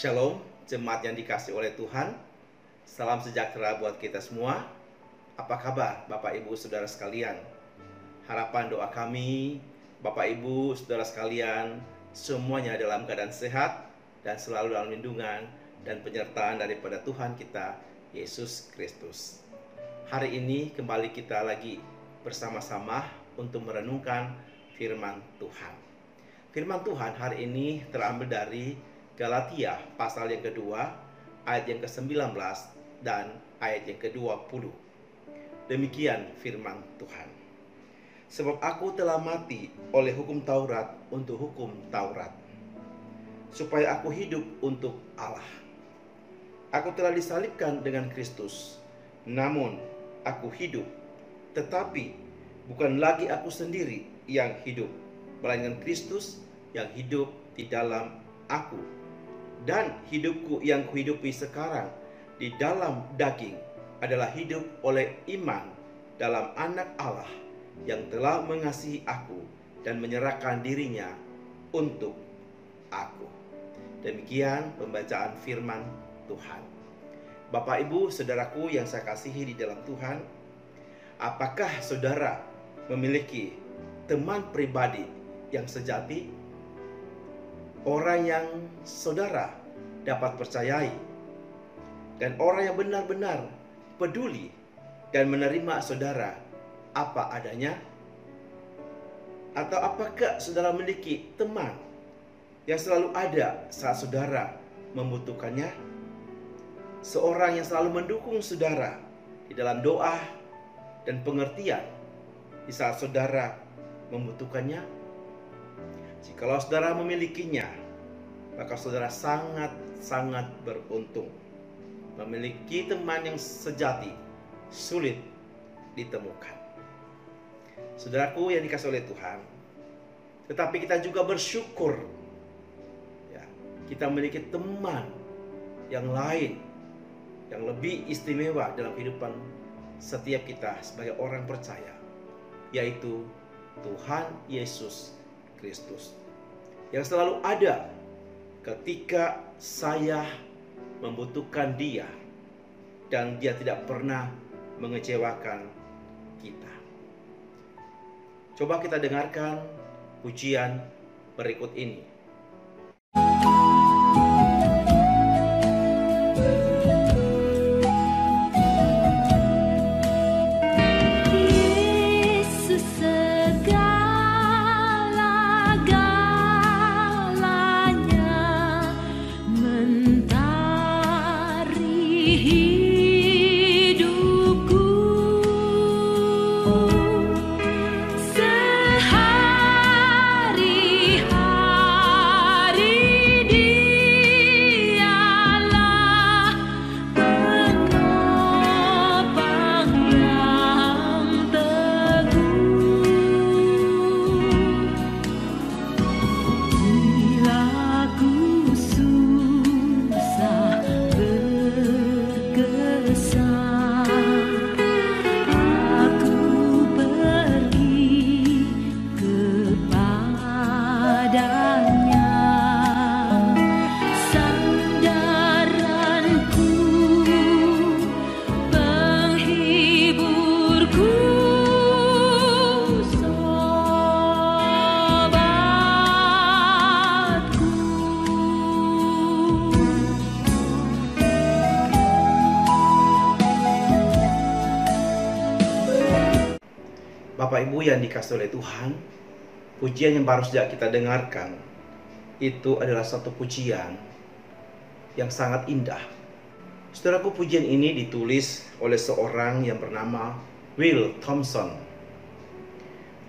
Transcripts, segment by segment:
Shalom, jemaat yang dikasih oleh Tuhan. Salam sejahtera buat kita semua. Apa kabar Bapak Ibu Saudara sekalian? Harapan doa kami, Bapak Ibu Saudara sekalian, semuanya dalam keadaan sehat dan selalu dalam lindungan dan penyertaan daripada Tuhan kita, Yesus Kristus. Hari ini kembali kita lagi bersama-sama untuk merenungkan firman Tuhan. Firman Tuhan hari ini terambil dari Galatia pasal yang kedua, ayat yang ke-19 dan ayat yang ke-20. Demikian firman Tuhan. Sebab aku telah mati oleh hukum Taurat untuk hukum Taurat, supaya aku hidup untuk Allah. Aku telah disalibkan dengan Kristus, namun aku hidup, tetapi bukan lagi aku sendiri yang hidup, melainkan Kristus yang hidup di dalam aku dan hidupku yang kuhidupi sekarang di dalam daging adalah hidup oleh iman dalam anak Allah yang telah mengasihi aku dan menyerahkan dirinya untuk aku. Demikian pembacaan firman Tuhan. Bapak Ibu, saudaraku yang saya kasihi di dalam Tuhan, apakah saudara memiliki teman pribadi yang sejati? Orang yang saudara dapat percayai, dan orang yang benar-benar peduli dan menerima saudara apa adanya, atau apakah saudara memiliki teman yang selalu ada saat saudara membutuhkannya, seorang yang selalu mendukung saudara di dalam doa dan pengertian di saat saudara membutuhkannya? Jikalau saudara memilikinya, maka saudara sangat-sangat beruntung. Memiliki teman yang sejati sulit ditemukan. Saudaraku yang dikasih oleh Tuhan, tetapi kita juga bersyukur ya, kita memiliki teman yang lain yang lebih istimewa dalam kehidupan setiap kita sebagai orang percaya, yaitu Tuhan Yesus Kristus yang selalu ada ketika saya membutuhkan Dia dan Dia tidak pernah mengecewakan kita. Coba kita dengarkan pujian berikut ini. Bapak Ibu yang dikasih oleh Tuhan, pujian yang baru saja kita dengarkan itu adalah satu pujian yang sangat indah. Saudaraku, pujian ini ditulis oleh seorang yang bernama Will Thompson.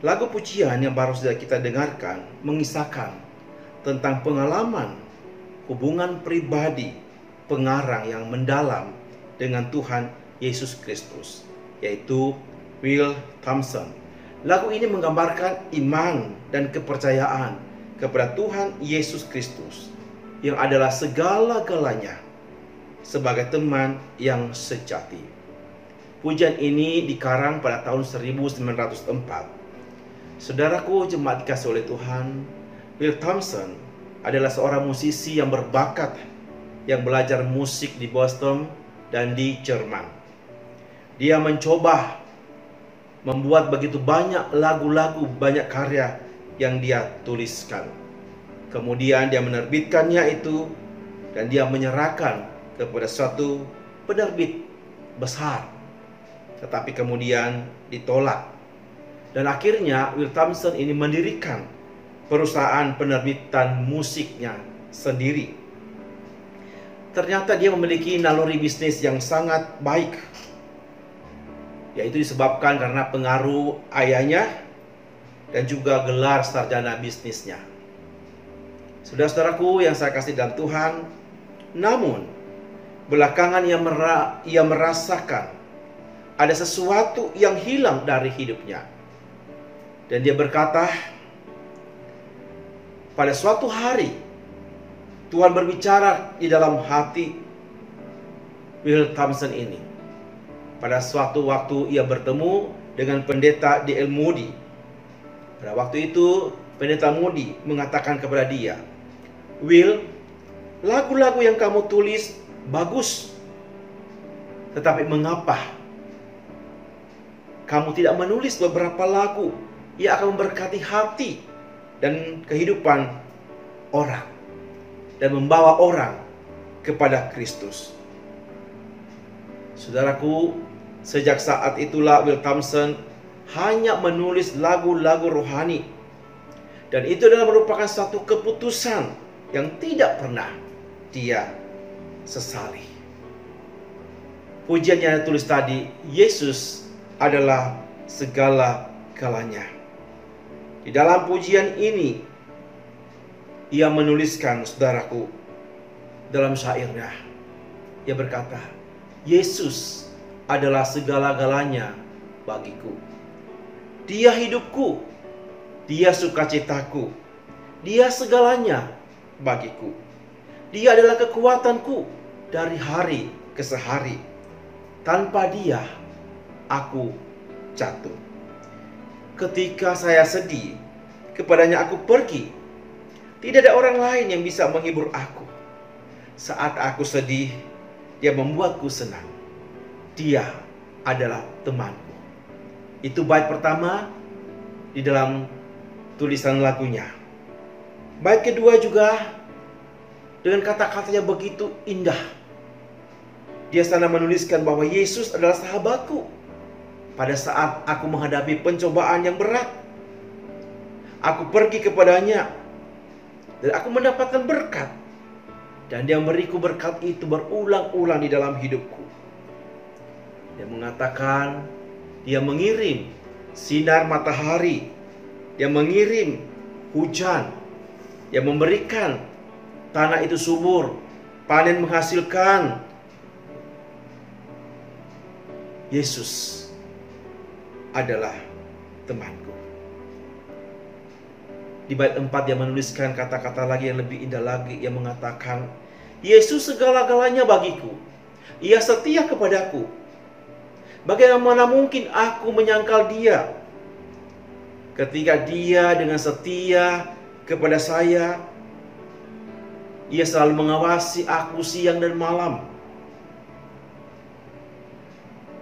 Lagu pujian yang baru saja kita dengarkan mengisahkan tentang pengalaman hubungan pribadi pengarang yang mendalam dengan Tuhan Yesus Kristus, yaitu Will Thompson. Lagu ini menggambarkan iman dan kepercayaan kepada Tuhan Yesus Kristus yang adalah segala-galanya sebagai teman yang sejati. Pujian ini dikarang pada tahun 1904. Saudaraku jemaat dikasih oleh Tuhan, Will Thompson adalah seorang musisi yang berbakat yang belajar musik di Boston dan di Jerman. Dia mencoba membuat begitu banyak lagu-lagu, banyak karya yang dia tuliskan. Kemudian dia menerbitkannya itu dan dia menyerahkan kepada suatu penerbit besar. Tetapi kemudian ditolak. Dan akhirnya Will Thompson ini mendirikan perusahaan penerbitan musiknya sendiri. Ternyata dia memiliki naluri bisnis yang sangat baik. Yaitu disebabkan karena pengaruh ayahnya dan juga gelar sarjana bisnisnya. Saudara-saudaraku yang saya kasih dalam Tuhan, namun belakangan ia, mera ia merasakan ada sesuatu yang hilang dari hidupnya. Dan dia berkata, pada suatu hari Tuhan berbicara di dalam hati Will Thompson ini. Pada suatu waktu ia bertemu dengan pendeta di El Moody. Pada waktu itu pendeta Moody mengatakan kepada dia, Will, lagu-lagu yang kamu tulis bagus. Tetapi mengapa kamu tidak menulis beberapa lagu yang akan memberkati hati dan kehidupan orang dan membawa orang kepada Kristus. Saudaraku, sejak saat itulah Will Thompson hanya menulis lagu-lagu rohani. Dan itu adalah merupakan satu keputusan yang tidak pernah dia sesali. Pujian yang tulis tadi, Yesus adalah segala galanya. Di dalam pujian ini, ia menuliskan, saudaraku, dalam syairnya. Ia berkata, Yesus adalah segala-galanya bagiku. Dia hidupku, dia sukacitaku, dia segalanya bagiku. Dia adalah kekuatanku dari hari ke sehari. Tanpa dia, aku jatuh. Ketika saya sedih, kepadanya aku pergi. Tidak ada orang lain yang bisa menghibur aku. Saat aku sedih, dia membuatku senang. Dia adalah temanku. Itu bait pertama di dalam tulisan lagunya. Bait kedua juga dengan kata-katanya begitu indah. Dia sana menuliskan bahwa Yesus adalah sahabatku pada saat aku menghadapi pencobaan yang berat. Aku pergi kepadanya dan aku mendapatkan berkat. Dan dia memberiku berkat itu berulang-ulang di dalam hidupku. Dia mengatakan, dia mengirim sinar matahari, dia mengirim hujan, dia memberikan tanah itu subur, panen menghasilkan. Yesus adalah temanku. Di bait 4 dia menuliskan kata-kata lagi yang lebih indah lagi yang mengatakan Yesus segala-galanya bagiku. Ia setia kepadaku. Bagaimana mungkin aku menyangkal dia? Ketika dia dengan setia kepada saya, ia selalu mengawasi aku siang dan malam.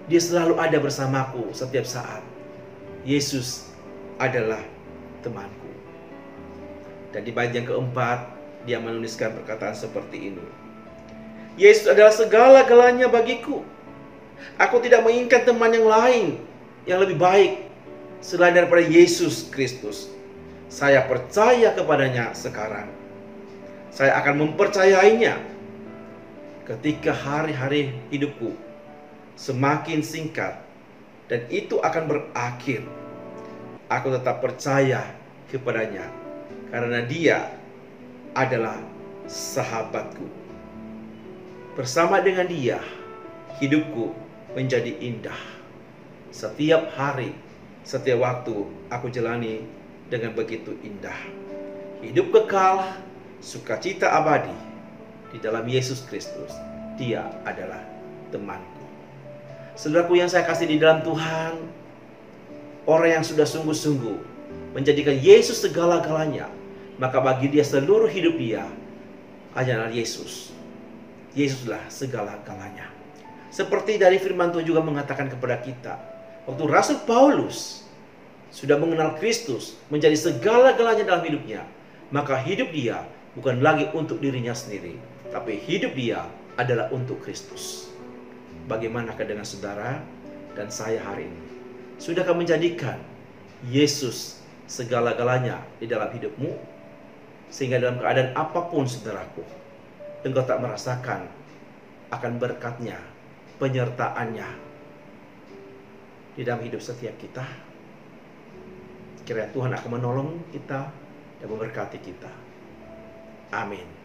Dia selalu ada bersamaku setiap saat. Yesus adalah temanku. Dan di bait yang keempat, dia menuliskan perkataan seperti ini. Yesus adalah segala-galanya bagiku. Aku tidak menginginkan teman yang lain yang lebih baik selain daripada Yesus Kristus. Saya percaya kepadanya sekarang. Saya akan mempercayainya ketika hari-hari hidupku semakin singkat dan itu akan berakhir. Aku tetap percaya kepadanya karena dia adalah sahabatku. Bersama dengan dia, hidupku menjadi indah. Setiap hari, setiap waktu aku jalani dengan begitu indah. Hidup kekal, sukacita abadi di dalam Yesus Kristus. Dia adalah temanku. Saudaraku yang saya kasih di dalam Tuhan, orang yang sudah sungguh-sungguh menjadikan Yesus segala-galanya, maka bagi dia seluruh hidup dia adalah Yesus. Yesuslah segala-galanya. Seperti dari firman Tuhan juga mengatakan kepada kita, waktu Rasul Paulus sudah mengenal Kristus menjadi segala-galanya dalam hidupnya, maka hidup dia bukan lagi untuk dirinya sendiri, tapi hidup dia adalah untuk Kristus. Bagaimanakah dengan saudara dan saya hari ini? Sudahkah menjadikan Yesus segala-galanya di dalam hidupmu? Sehingga dalam keadaan apa pun saudaraku, engkau tak merasakan akan berkatnya, penyertaannya di dalam hidup setiap kita. Kiranya Tuhan akan menolong kita dan memberkati kita. Amin.